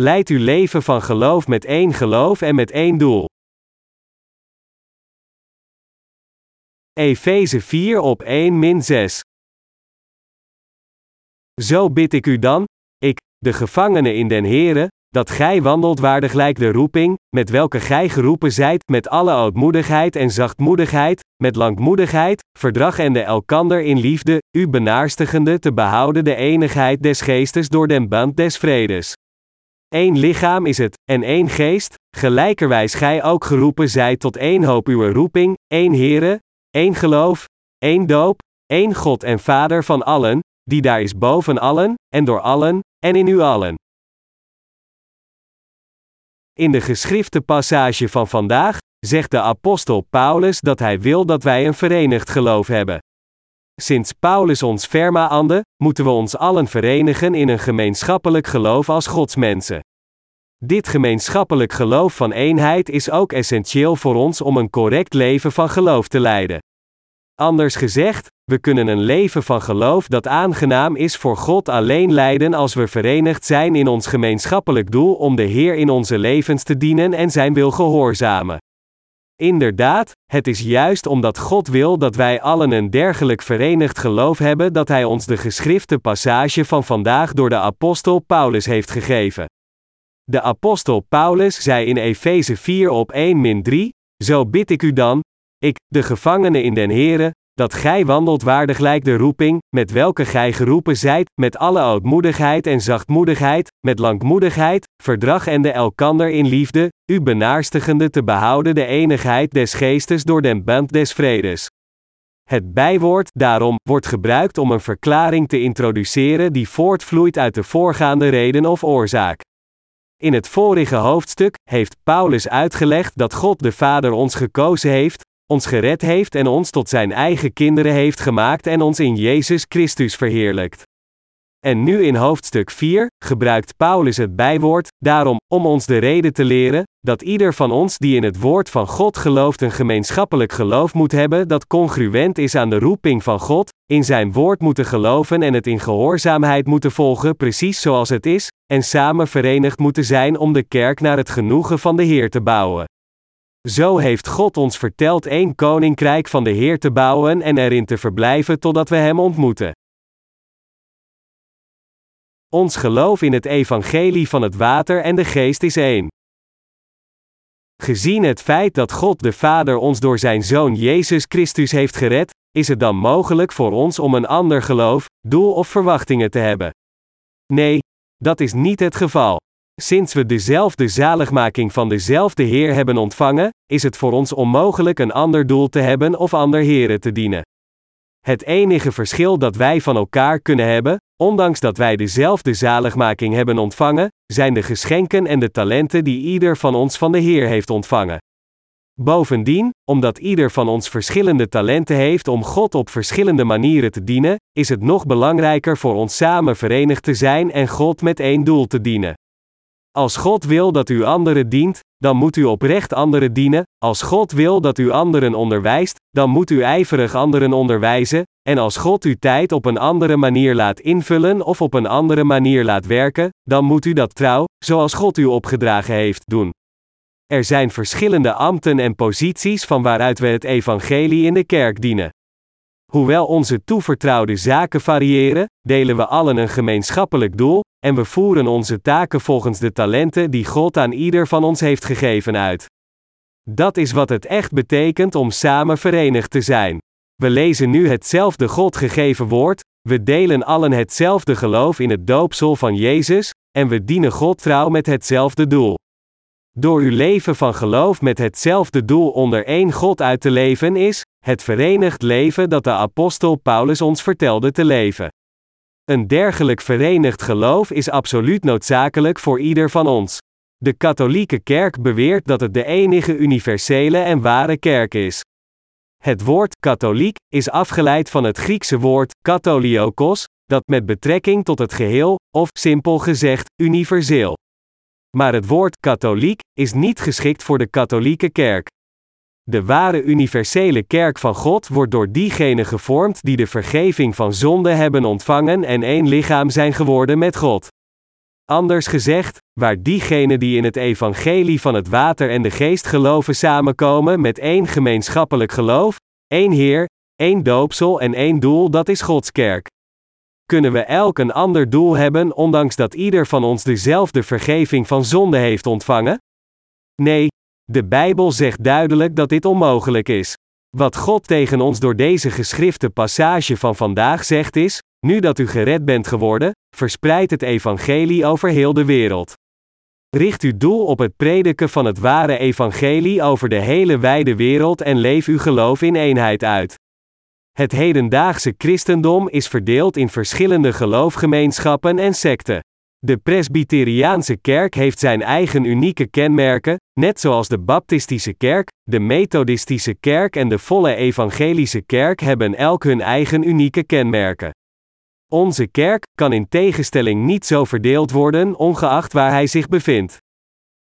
Leid uw leven van geloof met één geloof en met één doel. Efeze 4 op 1 min 6. Zo bid ik u dan, ik, de gevangene in den Here, dat gij wandelt waardiglijk de roeping, met welke gij geroepen zijt, met alle ootmoedigheid en zachtmoedigheid, met langmoedigheid, verdrag en de elkander in liefde, u benaarstigende te behouden de enigheid des geestes door den band des vredes. Eén lichaam is het, en één geest, gelijkerwijs gij ook geroepen zijt tot één hoop uw roeping, één Here, één geloof, één doop, één God en Vader van allen, die daar is boven allen, en door allen, en in u allen. In de geschrifte passage van vandaag zegt de apostel Paulus dat hij wil dat wij een verenigd geloof hebben. Sinds Paulus ons vermaande, moeten we ons allen verenigen in een gemeenschappelijk geloof als godsmensen. Dit gemeenschappelijk geloof van eenheid is ook essentieel voor ons om een correct leven van geloof te leiden. Anders gezegd, we kunnen een leven van geloof dat aangenaam is voor God alleen leiden als we verenigd zijn in ons gemeenschappelijk doel om de Heer in onze levens te dienen en Zijn wil gehoorzamen. Inderdaad, het is juist omdat God wil dat wij allen een dergelijk verenigd geloof hebben dat Hij ons de geschrifte passage van vandaag door de apostel Paulus heeft gegeven. De apostel Paulus zei in Efeze 4 op 1-3, Zo bid ik u dan, ik, de gevangene in den Here, dat gij wandelt waardiglijk de roeping, met welke gij geroepen zijt, met alle ootmoedigheid en zachtmoedigheid, met langmoedigheid, verdrag en de elkander in liefde, u benaarstigende te behouden de enigheid des geestes door den band des vredes. Het bijwoord, daarom, wordt gebruikt om een verklaring te introduceren die voortvloeit uit de voorgaande reden of oorzaak. In het vorige hoofdstuk heeft Paulus uitgelegd dat God de Vader ons gekozen heeft, ons gered heeft en ons tot zijn eigen kinderen heeft gemaakt en ons in Jezus Christus verheerlijkt. En nu in hoofdstuk 4 gebruikt Paulus het bijwoord, daarom, om ons de reden te leren, dat ieder van ons die in het woord van God gelooft een gemeenschappelijk geloof moet hebben dat congruent is aan de roeping van God, in zijn woord moeten geloven en het in gehoorzaamheid moeten volgen precies zoals het is, en samen verenigd moeten zijn om de kerk naar het genoegen van de Heer te bouwen. Zo heeft God ons verteld één koninkrijk van de Heer te bouwen en erin te verblijven totdat we Hem ontmoeten. Ons geloof in het evangelie van het water en de geest is één. Gezien het feit dat God de Vader ons door zijn Zoon Jezus Christus heeft gered, is het dan mogelijk voor ons om een ander geloof, doel of verwachtingen te hebben? Nee, dat is niet het geval. Sinds we dezelfde zaligmaking van dezelfde Heer hebben ontvangen, is het voor ons onmogelijk een ander doel te hebben of ander Heren te dienen. Het enige verschil dat wij van elkaar kunnen hebben, ondanks dat wij dezelfde zaligmaking hebben ontvangen, zijn de geschenken en de talenten die ieder van ons van de Heer heeft ontvangen. Bovendien, omdat ieder van ons verschillende talenten heeft om God op verschillende manieren te dienen, is het nog belangrijker voor ons samen verenigd te zijn en God met één doel te dienen. Als God wil dat u anderen dient, dan moet u oprecht anderen dienen. Als God wil dat u anderen onderwijst, dan moet u ijverig anderen onderwijzen. En als God uw tijd op een andere manier laat invullen of op een andere manier laat werken, dan moet u dat trouw, zoals God u opgedragen heeft, doen. Er zijn verschillende ambten en posities van waaruit we het evangelie in de kerk dienen. Hoewel onze toevertrouwde zaken variëren, delen we allen een gemeenschappelijk doel, en we voeren onze taken volgens de talenten die God aan ieder van ons heeft gegeven uit. Dat is wat het echt betekent om samen verenigd te zijn. We lezen nu hetzelfde God gegeven woord, we delen allen hetzelfde geloof in het doopsel van Jezus, en we dienen God trouw met hetzelfde doel. Door uw leven van geloof met hetzelfde doel onder één God uit te leven is, het verenigd leven dat de apostel Paulus ons vertelde te leven. Een dergelijk verenigd geloof is absoluut noodzakelijk voor ieder van ons. De katholieke kerk beweert dat het de enige universele en ware kerk is. Het woord katholiek is afgeleid van het Griekse woord katholiokos, dat met betrekking tot het geheel, of simpel gezegd, universeel. Maar het woord katholiek is niet geschikt voor de katholieke kerk. De ware universele kerk van God wordt door diegenen gevormd die de vergeving van zonde hebben ontvangen en één lichaam zijn geworden met God. Anders gezegd, waar diegenen die in het evangelie van het water en de geest geloven samenkomen met één gemeenschappelijk geloof, één Heer, één doopsel en één doel, dat is Gods kerk. Kunnen we elk een ander doel hebben, ondanks dat ieder van ons dezelfde vergeving van zonde heeft ontvangen? Nee, de Bijbel zegt duidelijk dat dit onmogelijk is. Wat God tegen ons door deze geschrifte passage van vandaag zegt is: Nu dat u gered bent geworden, verspreid het evangelie over heel de wereld. Richt uw doel op het prediken van het ware evangelie over de hele wijde wereld en leef uw geloof in eenheid uit. Het hedendaagse christendom is verdeeld in verschillende geloofgemeenschappen en secten. De Presbyteriaanse kerk heeft zijn eigen unieke kenmerken, net zoals de Baptistische kerk, de Methodistische kerk en de volle Evangelische kerk hebben elk hun eigen unieke kenmerken. Onze kerk kan in tegenstelling niet zo verdeeld worden, ongeacht waar hij zich bevindt.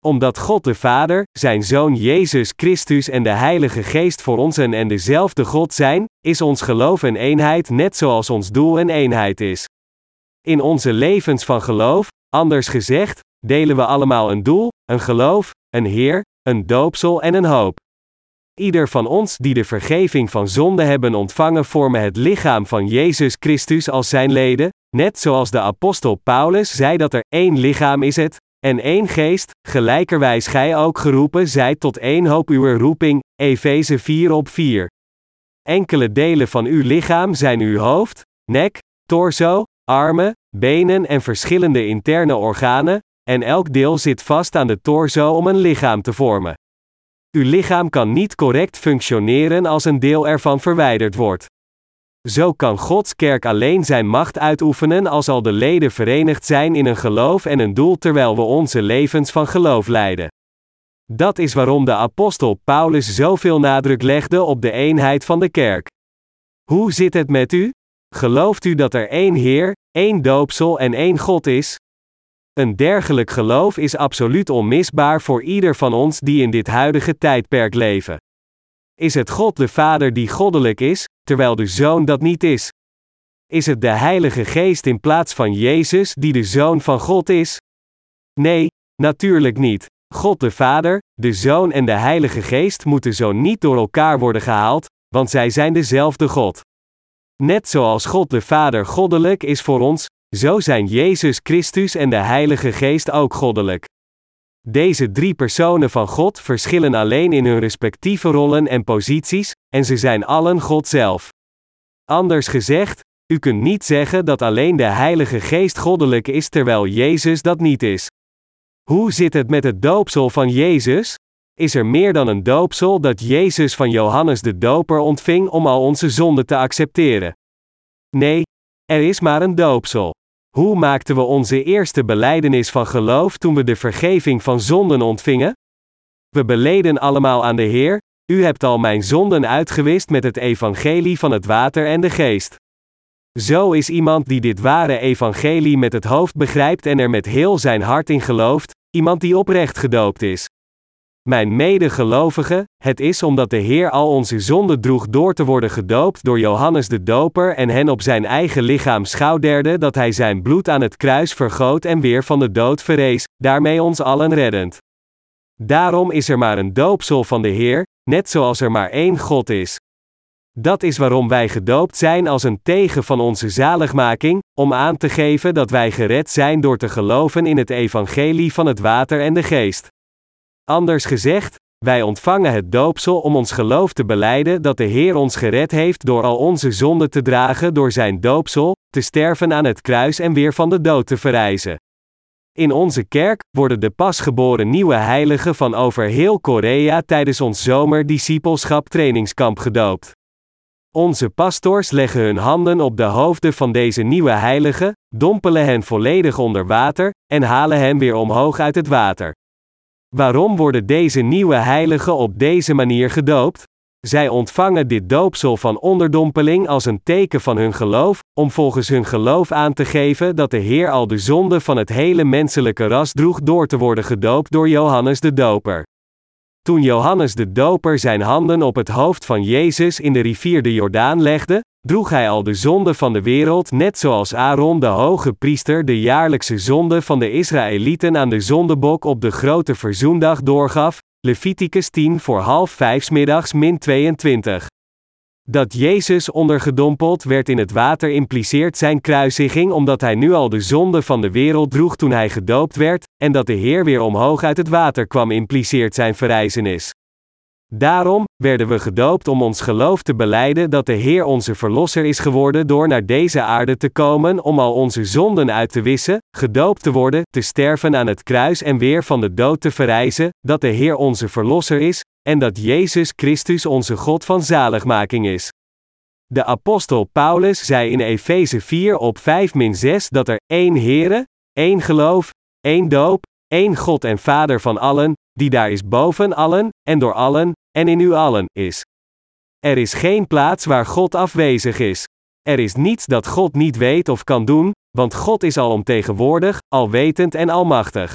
Omdat God de Vader, zijn Zoon Jezus Christus en de Heilige Geest voor ons een en dezelfde God zijn, is ons geloof een eenheid net zoals ons doel een eenheid is. In onze levens van geloof, anders gezegd, delen we allemaal een doel, een geloof, een Heer, een doopsel en een hoop. Ieder van ons die de vergeving van zonde hebben ontvangen vormen het lichaam van Jezus Christus als zijn leden, net zoals de apostel Paulus zei dat er één lichaam is het, en één geest, gelijkerwijs gij ook geroepen zijt tot één hoop uw roeping, Efeze 4 op 4. Enkele delen van uw lichaam zijn uw hoofd, nek, torso, armen, benen en verschillende interne organen, en elk deel zit vast aan de torso om een lichaam te vormen. Uw lichaam kan niet correct functioneren als een deel ervan verwijderd wordt. Zo kan Gods kerk alleen zijn macht uitoefenen als al de leden verenigd zijn in een geloof en een doel terwijl we onze levens van geloof leiden. Dat is waarom de apostel Paulus zoveel nadruk legde op de eenheid van de kerk. Hoe zit het met u? Gelooft u dat er één Heer, één doopsel en één God is? Een dergelijk geloof is absoluut onmisbaar voor ieder van ons die in dit huidige tijdperk leven. Is het God de Vader die goddelijk is, terwijl de Zoon dat niet is? Is het de Heilige Geest in plaats van Jezus die de Zoon van God is? Nee, natuurlijk niet. God de Vader, de Zoon en de Heilige Geest moeten zo niet door elkaar worden gehaald, want zij zijn dezelfde God. Net zoals God de Vader goddelijk is voor ons, zo zijn Jezus Christus en de Heilige Geest ook goddelijk. Deze drie personen van God verschillen alleen in hun respectieve rollen en posities, en ze zijn allen God zelf. Anders gezegd, u kunt niet zeggen dat alleen de Heilige Geest goddelijk is terwijl Jezus dat niet is. Hoe zit het met het doopsel van Jezus? Is er meer dan een doopsel dat Jezus van Johannes de Doper ontving om al onze zonden te accepteren? Nee, er is maar een doopsel. Hoe maakten we onze eerste beleidenis van geloof toen we de vergeving van zonden ontvingen? We beleden allemaal aan de Heer: U hebt al mijn zonden uitgewist met het evangelie van het water en de geest. Zo is iemand die dit ware evangelie met het hoofd begrijpt en er met heel zijn hart in gelooft, iemand die oprecht gedoopt is. Mijn medegelovigen, het is omdat de Heer al onze zonden droeg door te worden gedoopt door Johannes de Doper en hen op zijn eigen lichaam schouderde dat hij zijn bloed aan het kruis vergoot en weer van de dood verrees, daarmee ons allen reddend. Daarom is er maar een doopsel van de Heer, net zoals er maar één God is. Dat is waarom wij gedoopt zijn als een tegen van onze zaligmaking, om aan te geven dat wij gered zijn door te geloven in het evangelie van het water en de geest. Anders gezegd, wij ontvangen het doopsel om ons geloof te beleiden dat de Heer ons gered heeft door al onze zonden te dragen door zijn doopsel, te sterven aan het kruis en weer van de dood te verrijzen. In onze kerk worden de pasgeboren nieuwe heiligen van over heel Korea tijdens ons zomerdiscipelschap trainingskamp gedoopt. Onze pastors leggen hun handen op de hoofden van deze nieuwe heiligen, dompelen hen volledig onder water en halen hen weer omhoog uit het water. Waarom worden deze nieuwe heiligen op deze manier gedoopt? Zij ontvangen dit doopsel van onderdompeling als een teken van hun geloof, om volgens hun geloof aan te geven dat de Heer al de zonde van het hele menselijke ras droeg door te worden gedoopt door Johannes de Doper. Toen Johannes de Doper zijn handen op het hoofd van Jezus in de rivier de Jordaan legde, droeg hij al de zonde van de wereld, net zoals Aaron de hoge priester de jaarlijkse zonde van de Israëlieten aan de zondebok op de grote verzoendag doorgaf, Leviticus 10 voor half vijf middags min 22. Dat Jezus ondergedompeld werd in het water impliceert zijn kruisiging omdat hij nu al de zonde van de wereld droeg toen hij gedoopt werd, en dat de Heer weer omhoog uit het water kwam impliceert zijn verrijzenis. Daarom werden we gedoopt om ons geloof te beleiden dat de Heer onze Verlosser is geworden door naar deze aarde te komen om al onze zonden uit te wissen, gedoopt te worden, te sterven aan het kruis en weer van de dood te verrijzen, dat de Heer onze Verlosser is, en dat Jezus Christus onze God van zaligmaking is. De apostel Paulus zei in Efeze 4 op 5-6 dat er één Heere, één geloof, één doop, één God en Vader van allen, die daar is boven allen, en door allen, en in u allen, is. Er is geen plaats waar God afwezig is. Er is niets dat God niet weet of kan doen, want God is alomtegenwoordig, alwetend en almachtig.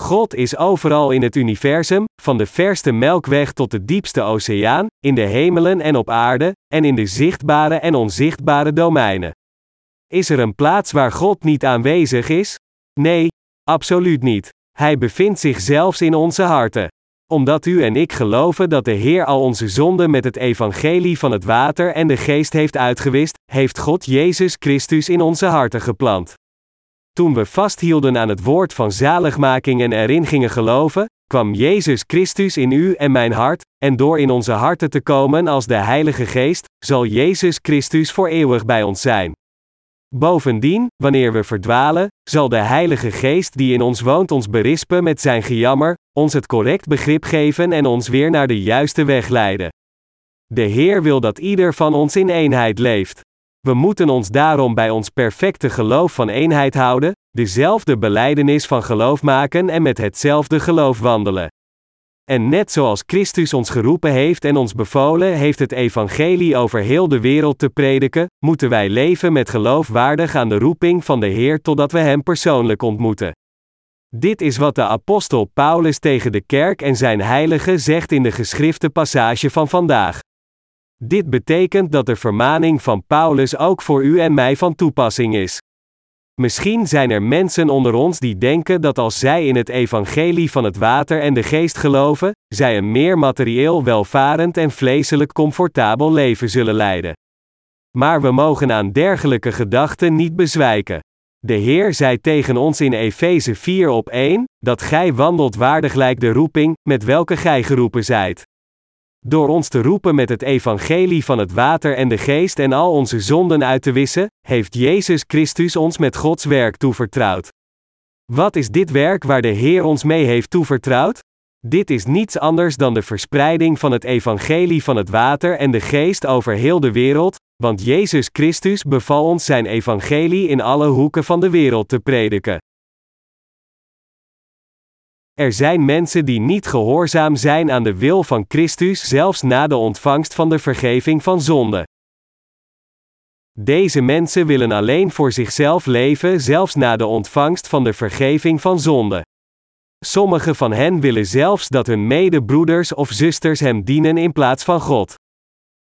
God is overal in het universum, van de verste melkweg tot de diepste oceaan, in de hemelen en op aarde, en in de zichtbare en onzichtbare domeinen. Is er een plaats waar God niet aanwezig is? Nee, absoluut niet. Hij bevindt zich zelfs in onze harten. Omdat u en ik geloven dat de Heer al onze zonden met het evangelie van het water en de geest heeft uitgewist, heeft God Jezus Christus in onze harten geplant. Toen we vasthielden aan het woord van zaligmaking en erin gingen geloven, kwam Jezus Christus in u en mijn hart, en door in onze harten te komen als de Heilige Geest, zal Jezus Christus voor eeuwig bij ons zijn. Bovendien, wanneer we verdwalen, zal de Heilige Geest die in ons woont ons berispen met zijn gejammer, ons het correct begrip geven en ons weer naar de juiste weg leiden. De Heer wil dat ieder van ons in eenheid leeft. We moeten ons daarom bij ons perfecte geloof van eenheid houden, dezelfde beleidenis van geloof maken en met hetzelfde geloof wandelen. En net zoals Christus ons geroepen heeft en ons bevolen heeft het evangelie over heel de wereld te prediken, moeten wij leven met geloof waardig aan de roeping van de Heer totdat we Hem persoonlijk ontmoeten. Dit is wat de apostel Paulus tegen de kerk en zijn heiligen zegt in de geschrifte passage van vandaag. Dit betekent dat de vermaning van Paulus ook voor u en mij van toepassing is. Misschien zijn er mensen onder ons die denken dat als zij in het evangelie van het water en de geest geloven, zij een meer materieel welvarend en vleeselijk comfortabel leven zullen leiden. Maar we mogen aan dergelijke gedachten niet bezwijken. De Heer zei tegen ons in Efeze 4 op 1, dat gij wandelt waardig lijkt de roeping, met welke gij geroepen zijt. Door ons te roepen met het evangelie van het water en de geest en al onze zonden uit te wissen, heeft Jezus Christus ons met Gods werk toevertrouwd. Wat is dit werk waar de Heer ons mee heeft toevertrouwd? Dit is niets anders dan de verspreiding van het evangelie van het water en de geest over heel de wereld, want Jezus Christus beval ons zijn evangelie in alle hoeken van de wereld te prediken. Er zijn mensen die niet gehoorzaam zijn aan de wil van Christus zelfs na de ontvangst van de vergeving van zonde. Deze mensen willen alleen voor zichzelf leven zelfs na de ontvangst van de vergeving van zonde. Sommigen van hen willen zelfs dat hun medebroeders of zusters hem dienen in plaats van God.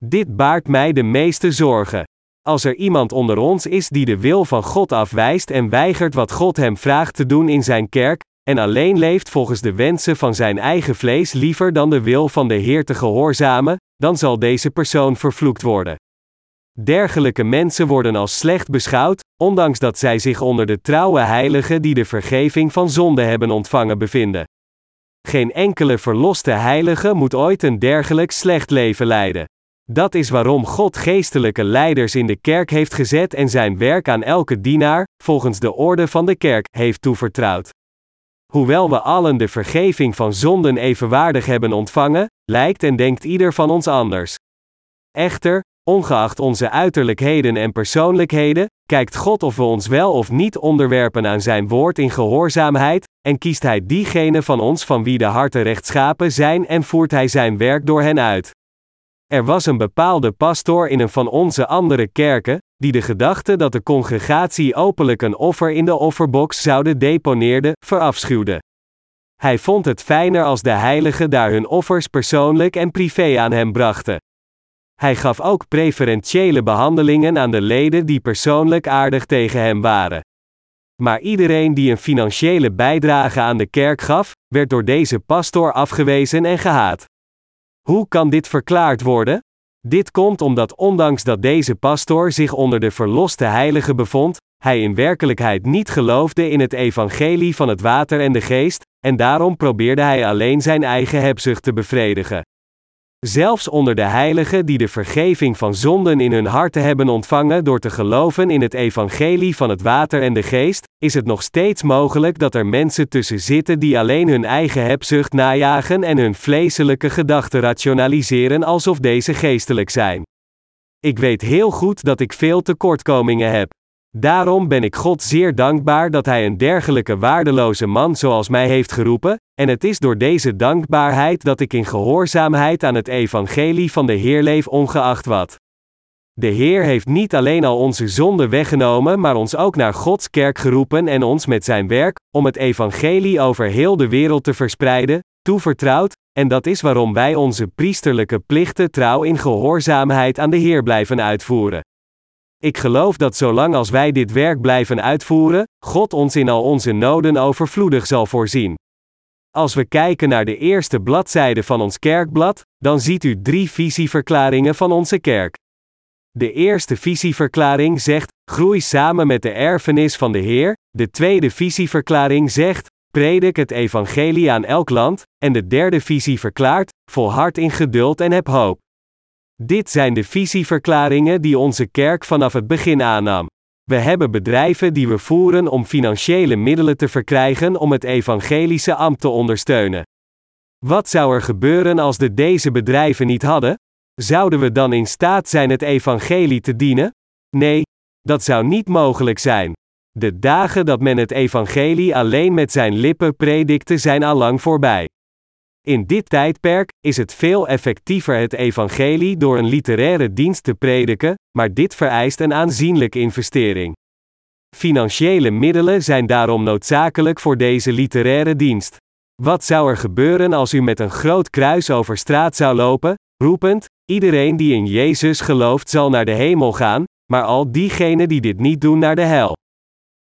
Dit baart mij de meeste zorgen. Als er iemand onder ons is die de wil van God afwijst en weigert wat God hem vraagt te doen in zijn kerk, en alleen leeft volgens de wensen van zijn eigen vlees liever dan de wil van de Heer te gehoorzamen, dan zal deze persoon vervloekt worden. Dergelijke mensen worden als slecht beschouwd, ondanks dat zij zich onder de trouwe heiligen die de vergeving van zonde hebben ontvangen bevinden. Geen enkele verloste heilige moet ooit een dergelijk slecht leven leiden. Dat is waarom God geestelijke leiders in de kerk heeft gezet en zijn werk aan elke dienaar, volgens de orde van de kerk, heeft toevertrouwd. Hoewel we allen de vergeving van zonden evenwaardig hebben ontvangen, lijkt en denkt ieder van ons anders. Echter, ongeacht onze uiterlijkheden en persoonlijkheden, kijkt God of we ons wel of niet onderwerpen aan Zijn woord in gehoorzaamheid, en kiest Hij diegenen van ons van wie de harten rechtschapen zijn en voert Hij Zijn werk door hen uit. Er was een bepaalde pastoor in een van onze andere kerken, die de gedachte dat de congregatie openlijk een offer in de offerbox zouden deponeerde, verafschuwde. Hij vond het fijner als de heiligen daar hun offers persoonlijk en privé aan hem brachten. Hij gaf ook preferentiële behandelingen aan de leden die persoonlijk aardig tegen hem waren. Maar iedereen die een financiële bijdrage aan de kerk gaf, werd door deze pastoor afgewezen en gehaat. Hoe kan dit verklaard worden? Dit komt omdat ondanks dat deze pastoor zich onder de verloste heiligen bevond, hij in werkelijkheid niet geloofde in het evangelie van het water en de geest, en daarom probeerde hij alleen zijn eigen hebzucht te bevredigen. Zelfs onder de heiligen die de vergeving van zonden in hun harten hebben ontvangen door te geloven in het evangelie van het water en de geest, is het nog steeds mogelijk dat er mensen tussen zitten die alleen hun eigen hebzucht najagen en hun vleeselijke gedachten rationaliseren alsof deze geestelijk zijn. Ik weet heel goed dat ik veel tekortkomingen heb. Daarom ben ik God zeer dankbaar dat Hij een dergelijke waardeloze man zoals mij heeft geroepen, en het is door deze dankbaarheid dat ik in gehoorzaamheid aan het evangelie van de Heer leef ongeacht wat. De Heer heeft niet alleen al onze zonden weggenomen, maar ons ook naar Gods kerk geroepen en ons met zijn werk, om het evangelie over heel de wereld te verspreiden, toevertrouwd, en dat is waarom wij onze priesterlijke plichten trouw in gehoorzaamheid aan de Heer blijven uitvoeren. Ik geloof dat zolang als wij dit werk blijven uitvoeren, God ons in al onze noden overvloedig zal voorzien. Als we kijken naar de eerste bladzijde van ons kerkblad, dan ziet u drie visieverklaringen van onze kerk. De eerste visieverklaring zegt: groei samen met de erfenis van de Heer. De tweede visieverklaring zegt: predik het evangelie aan elk land. En de derde visie verklaart: volhard in geduld en heb hoop. Dit zijn de visieverklaringen die onze kerk vanaf het begin aannam. We hebben bedrijven die we voeren om financiële middelen te verkrijgen om het evangelische ambt te ondersteunen. Wat zou er gebeuren als de deze bedrijven niet hadden? Zouden we dan in staat zijn het evangelie te dienen? Nee, dat zou niet mogelijk zijn. De dagen dat men het evangelie alleen met zijn lippen predikte zijn al lang voorbij. In dit tijdperk is het veel effectiever het evangelie door een literaire dienst te prediken, maar dit vereist een aanzienlijke investering. Financiële middelen zijn daarom noodzakelijk voor deze literaire dienst. Wat zou er gebeuren als u met een groot kruis over straat zou lopen, roepend: Iedereen die in Jezus gelooft zal naar de hemel gaan, maar al diegenen die dit niet doen naar de hel?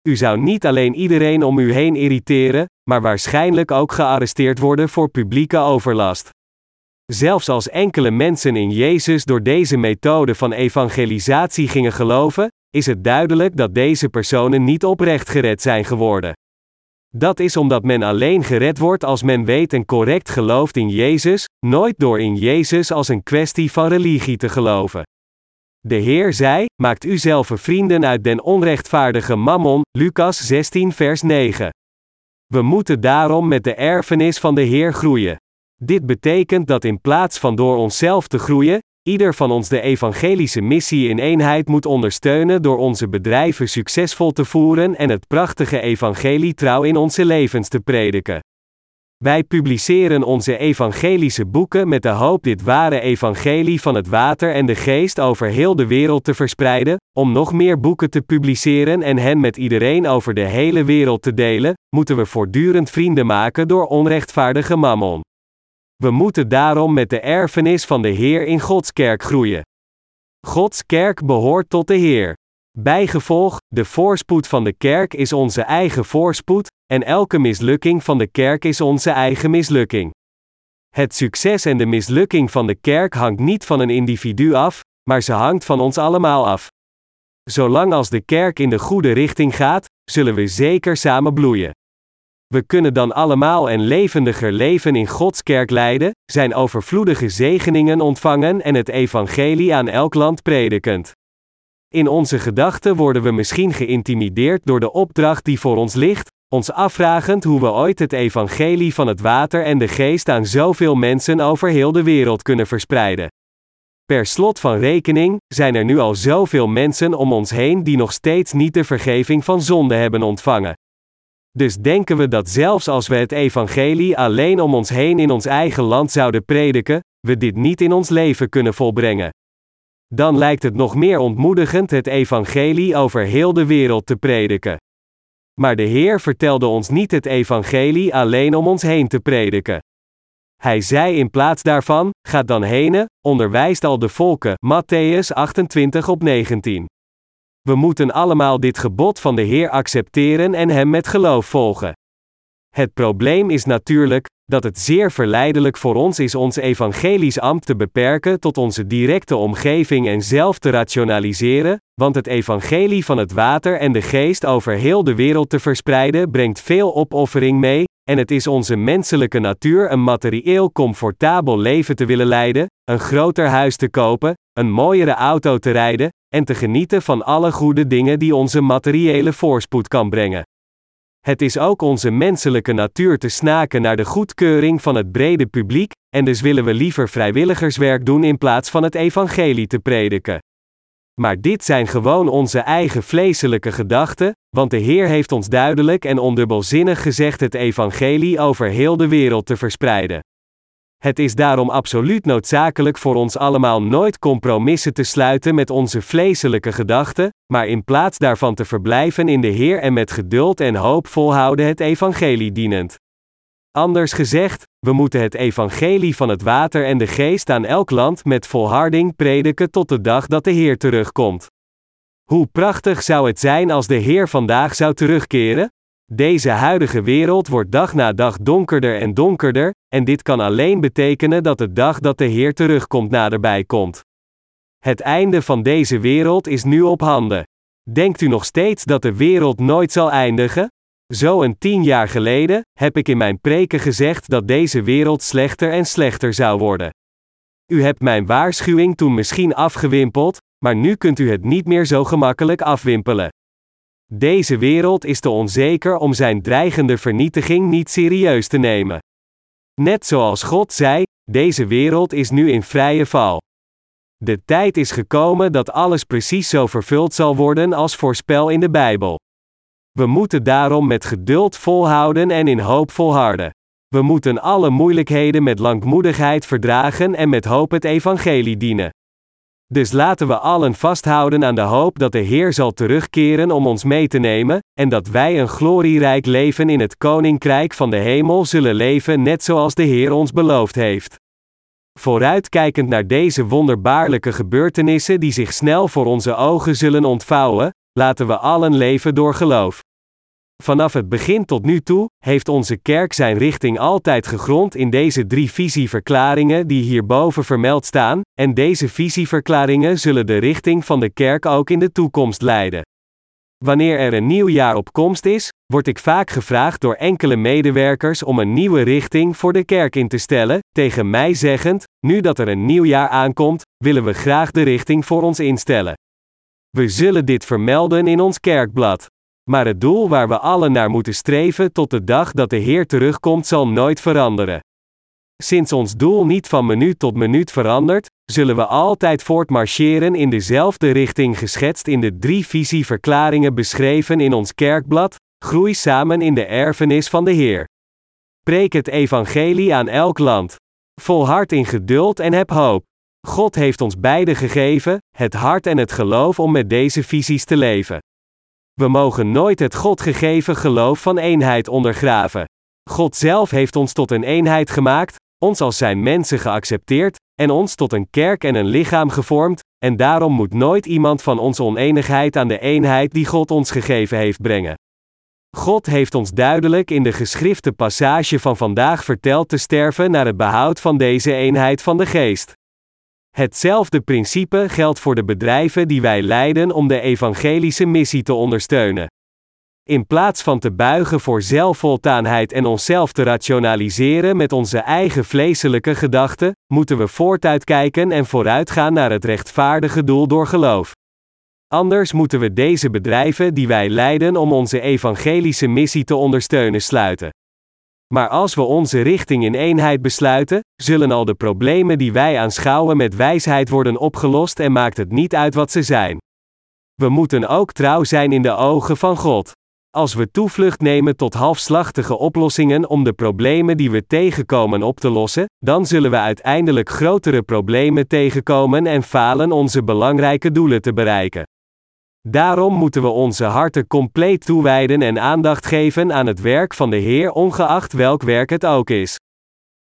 U zou niet alleen iedereen om u heen irriteren, maar waarschijnlijk ook gearresteerd worden voor publieke overlast. Zelfs als enkele mensen in Jezus door deze methode van evangelisatie gingen geloven, is het duidelijk dat deze personen niet oprecht gered zijn geworden. Dat is omdat men alleen gered wordt als men weet en correct gelooft in Jezus, nooit door in Jezus als een kwestie van religie te geloven. De Heer zei: Maakt u zelf vrienden uit den onrechtvaardige mammon, Lucas 16, vers 9. We moeten daarom met de erfenis van de Heer groeien. Dit betekent dat in plaats van door onszelf te groeien, ieder van ons de evangelische missie in eenheid moet ondersteunen door onze bedrijven succesvol te voeren en het prachtige evangelie trouw in onze levens te prediken. Wij publiceren onze evangelische boeken met de hoop dit ware evangelie van het water en de geest over heel de wereld te verspreiden, om nog meer boeken te publiceren en hen met iedereen over de hele wereld te delen, moeten we voortdurend vrienden maken door onrechtvaardige mammon. We moeten daarom met de erfenis van de Heer in Gods kerk groeien. Gods kerk behoort tot de Heer. Bijgevolg, de voorspoed van de kerk is onze eigen voorspoed, en elke mislukking van de kerk is onze eigen mislukking. Het succes en de mislukking van de kerk hangt niet van een individu af, maar ze hangt van ons allemaal af. Zolang als de kerk in de goede richting gaat, zullen we zeker samen bloeien. We kunnen dan allemaal een levendiger leven in Gods kerk leiden, zijn overvloedige zegeningen ontvangen en het evangelie aan elk land predikend. In onze gedachten worden we misschien geïntimideerd door de opdracht die voor ons ligt, ons afvragend hoe we ooit het evangelie van het water en de geest aan zoveel mensen over heel de wereld kunnen verspreiden. Per slot van rekening zijn er nu al zoveel mensen om ons heen die nog steeds niet de vergeving van zonde hebben ontvangen. Dus denken we dat zelfs als we het evangelie alleen om ons heen in ons eigen land zouden prediken, we dit niet in ons leven kunnen volbrengen. Dan lijkt het nog meer ontmoedigend het evangelie over heel de wereld te prediken. Maar de Heer vertelde ons niet het evangelie alleen om ons heen te prediken. Hij zei in plaats daarvan: Gaat dan heen, onderwijst al de volken. Matthäus 28 op 19. We moeten allemaal dit gebod van de Heer accepteren en Hem met geloof volgen. Het probleem is natuurlijk dat het zeer verleidelijk voor ons is ons evangelisch ambt te beperken tot onze directe omgeving en zelf te rationaliseren, want het evangelie van het water en de geest over heel de wereld te verspreiden brengt veel opoffering mee, en het is onze menselijke natuur een materieel comfortabel leven te willen leiden, een groter huis te kopen, een mooiere auto te rijden, en te genieten van alle goede dingen die onze materiële voorspoed kan brengen. Het is ook onze menselijke natuur te snaken naar de goedkeuring van het brede publiek, en dus willen we liever vrijwilligerswerk doen in plaats van het evangelie te prediken. Maar dit zijn gewoon onze eigen vleeselijke gedachten, want de Heer heeft ons duidelijk en ondubbelzinnig gezegd het evangelie over heel de wereld te verspreiden. Het is daarom absoluut noodzakelijk voor ons allemaal nooit compromissen te sluiten met onze vleeselijke gedachten, maar in plaats daarvan te verblijven in de Heer en met geduld en hoop volhouden het evangelie dienend. Anders gezegd, we moeten het evangelie van het water en de geest aan elk land met volharding prediken tot de dag dat de Heer terugkomt. Hoe prachtig zou het zijn als de Heer vandaag zou terugkeren? Deze huidige wereld wordt dag na dag donkerder en donkerder, en dit kan alleen betekenen dat de dag dat de Heer terugkomt naderbij komt. Het einde van deze wereld is nu op handen. Denkt u nog steeds dat de wereld nooit zal eindigen? Zo een tien jaar geleden heb ik in mijn preken gezegd dat deze wereld slechter en slechter zou worden. U hebt mijn waarschuwing toen misschien afgewimpeld, maar nu kunt u het niet meer zo gemakkelijk afwimpelen. Deze wereld is te onzeker om zijn dreigende vernietiging niet serieus te nemen. Net zoals God zei, deze wereld is nu in vrije val. De tijd is gekomen dat alles precies zo vervuld zal worden als voorspel in de Bijbel. We moeten daarom met geduld volhouden en in hoop volharden. We moeten alle moeilijkheden met langmoedigheid verdragen en met hoop het evangelie dienen. Dus laten we allen vasthouden aan de hoop dat de Heer zal terugkeren om ons mee te nemen, en dat wij een glorierijk leven in het koninkrijk van de hemel zullen leven, net zoals de Heer ons beloofd heeft. Vooruitkijkend naar deze wonderbaarlijke gebeurtenissen die zich snel voor onze ogen zullen ontvouwen, laten we allen leven door geloof. Vanaf het begin tot nu toe heeft onze kerk zijn richting altijd gegrond in deze drie visieverklaringen die hierboven vermeld staan, en deze visieverklaringen zullen de richting van de kerk ook in de toekomst leiden. Wanneer er een nieuw jaar op komst is, word ik vaak gevraagd door enkele medewerkers om een nieuwe richting voor de kerk in te stellen, tegen mij zeggend: Nu dat er een nieuw jaar aankomt, willen we graag de richting voor ons instellen. We zullen dit vermelden in ons kerkblad. Maar het doel waar we allen naar moeten streven tot de dag dat de Heer terugkomt zal nooit veranderen. Sinds ons doel niet van minuut tot minuut verandert, zullen we altijd voortmarcheren in dezelfde richting geschetst in de drie visieverklaringen beschreven in ons kerkblad, groei samen in de erfenis van de Heer. Preek het evangelie aan elk land. Volhard in geduld en heb hoop. God heeft ons beide gegeven, het hart en het geloof om met deze visies te leven. We mogen nooit het God gegeven geloof van eenheid ondergraven. God zelf heeft ons tot een eenheid gemaakt, ons als zijn mensen geaccepteerd, en ons tot een kerk en een lichaam gevormd, en daarom moet nooit iemand van onze oneenigheid aan de eenheid die God ons gegeven heeft brengen. God heeft ons duidelijk in de geschrifte passage van vandaag verteld te sterven naar het behoud van deze eenheid van de geest. Hetzelfde principe geldt voor de bedrijven die wij leiden om de evangelische missie te ondersteunen. In plaats van te buigen voor zelfvoltaanheid en onszelf te rationaliseren met onze eigen vleeselijke gedachten, moeten we voortuitkijken en vooruitgaan naar het rechtvaardige doel door geloof. Anders moeten we deze bedrijven die wij leiden om onze evangelische missie te ondersteunen sluiten. Maar als we onze richting in eenheid besluiten, zullen al de problemen die wij aanschouwen met wijsheid worden opgelost en maakt het niet uit wat ze zijn. We moeten ook trouw zijn in de ogen van God. Als we toevlucht nemen tot halfslachtige oplossingen om de problemen die we tegenkomen op te lossen, dan zullen we uiteindelijk grotere problemen tegenkomen en falen onze belangrijke doelen te bereiken. Daarom moeten we onze harten compleet toewijden en aandacht geven aan het werk van de Heer, ongeacht welk werk het ook is.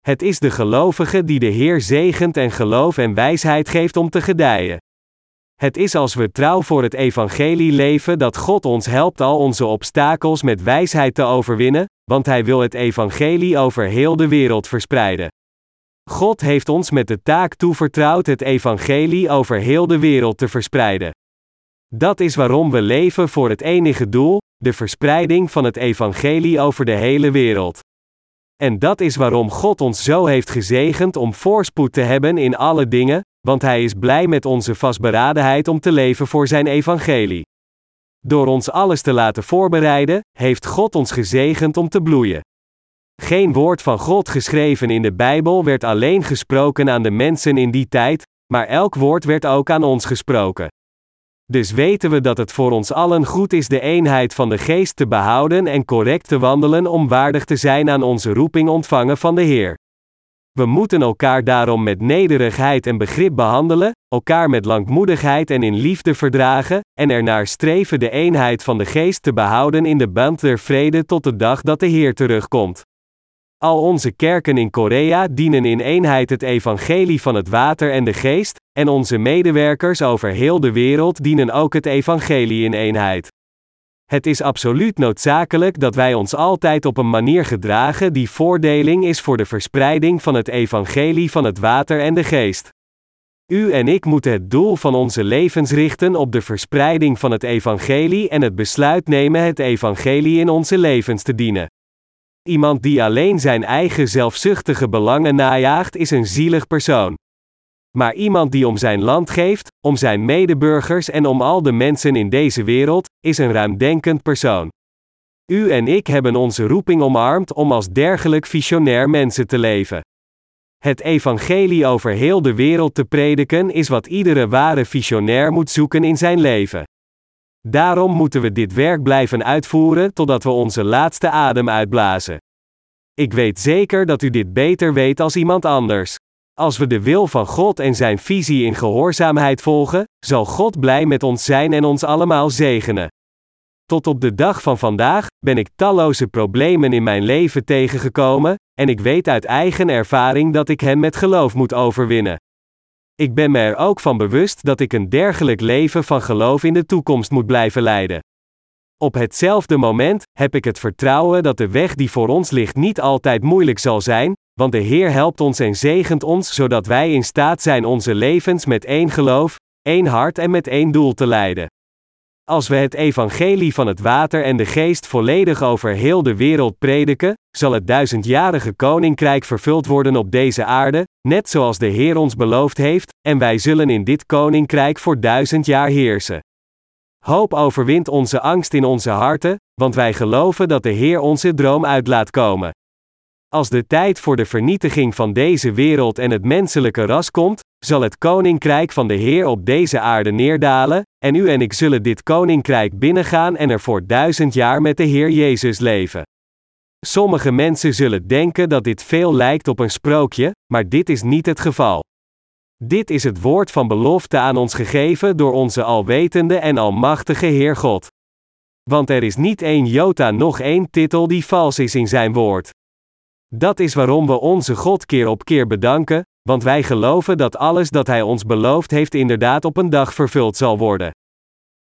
Het is de gelovige die de Heer zegent en geloof en wijsheid geeft om te gedijen. Het is als we trouw voor het evangelie leven dat God ons helpt al onze obstakels met wijsheid te overwinnen, want Hij wil het evangelie over heel de wereld verspreiden. God heeft ons met de taak toevertrouwd het evangelie over heel de wereld te verspreiden. Dat is waarom we leven voor het enige doel, de verspreiding van het evangelie over de hele wereld. En dat is waarom God ons zo heeft gezegend om voorspoed te hebben in alle dingen, want Hij is blij met onze vastberadenheid om te leven voor Zijn evangelie. Door ons alles te laten voorbereiden, heeft God ons gezegend om te bloeien. Geen woord van God geschreven in de Bijbel werd alleen gesproken aan de mensen in die tijd, maar elk woord werd ook aan ons gesproken. Dus weten we dat het voor ons allen goed is de eenheid van de geest te behouden en correct te wandelen om waardig te zijn aan onze roeping ontvangen van de Heer. We moeten elkaar daarom met nederigheid en begrip behandelen, elkaar met langmoedigheid en in liefde verdragen, en ernaar streven de eenheid van de geest te behouden in de band der vrede tot de dag dat de Heer terugkomt. Al onze kerken in Korea dienen in eenheid het evangelie van het water en de geest, en onze medewerkers over heel de wereld dienen ook het evangelie in eenheid. Het is absoluut noodzakelijk dat wij ons altijd op een manier gedragen die voordeling is voor de verspreiding van het evangelie van het water en de geest. U en ik moeten het doel van onze levens richten op de verspreiding van het evangelie en het besluit nemen het evangelie in onze levens te dienen. Iemand die alleen zijn eigen zelfzuchtige belangen najaagt is een zielig persoon. Maar iemand die om zijn land geeft, om zijn medeburgers en om al de mensen in deze wereld, is een ruimdenkend persoon. U en ik hebben onze roeping omarmd om als dergelijk visionair mensen te leven. Het evangelie over heel de wereld te prediken is wat iedere ware visionair moet zoeken in zijn leven. Daarom moeten we dit werk blijven uitvoeren totdat we onze laatste adem uitblazen. Ik weet zeker dat u dit beter weet als iemand anders. Als we de wil van God en Zijn visie in gehoorzaamheid volgen, zal God blij met ons zijn en ons allemaal zegenen. Tot op de dag van vandaag ben ik talloze problemen in mijn leven tegengekomen, en ik weet uit eigen ervaring dat ik hen met geloof moet overwinnen. Ik ben me er ook van bewust dat ik een dergelijk leven van geloof in de toekomst moet blijven leiden. Op hetzelfde moment heb ik het vertrouwen dat de weg die voor ons ligt niet altijd moeilijk zal zijn, want de Heer helpt ons en zegent ons zodat wij in staat zijn onze levens met één geloof, één hart en met één doel te leiden. Als we het evangelie van het water en de geest volledig over heel de wereld prediken, zal het duizendjarige koninkrijk vervuld worden op deze aarde, net zoals de Heer ons beloofd heeft, en wij zullen in dit koninkrijk voor duizend jaar heersen. Hoop overwint onze angst in onze harten, want wij geloven dat de Heer onze droom uit laat komen. Als de tijd voor de vernietiging van deze wereld en het menselijke ras komt, zal het koninkrijk van de Heer op deze aarde neerdalen, en u en ik zullen dit koninkrijk binnengaan en er voor duizend jaar met de Heer Jezus leven. Sommige mensen zullen denken dat dit veel lijkt op een sprookje, maar dit is niet het geval. Dit is het woord van belofte aan ons gegeven door onze alwetende en almachtige Heer God. Want er is niet één jota nog één titel die vals is in zijn woord. Dat is waarom we onze God keer op keer bedanken, want wij geloven dat alles dat Hij ons beloofd heeft inderdaad op een dag vervuld zal worden.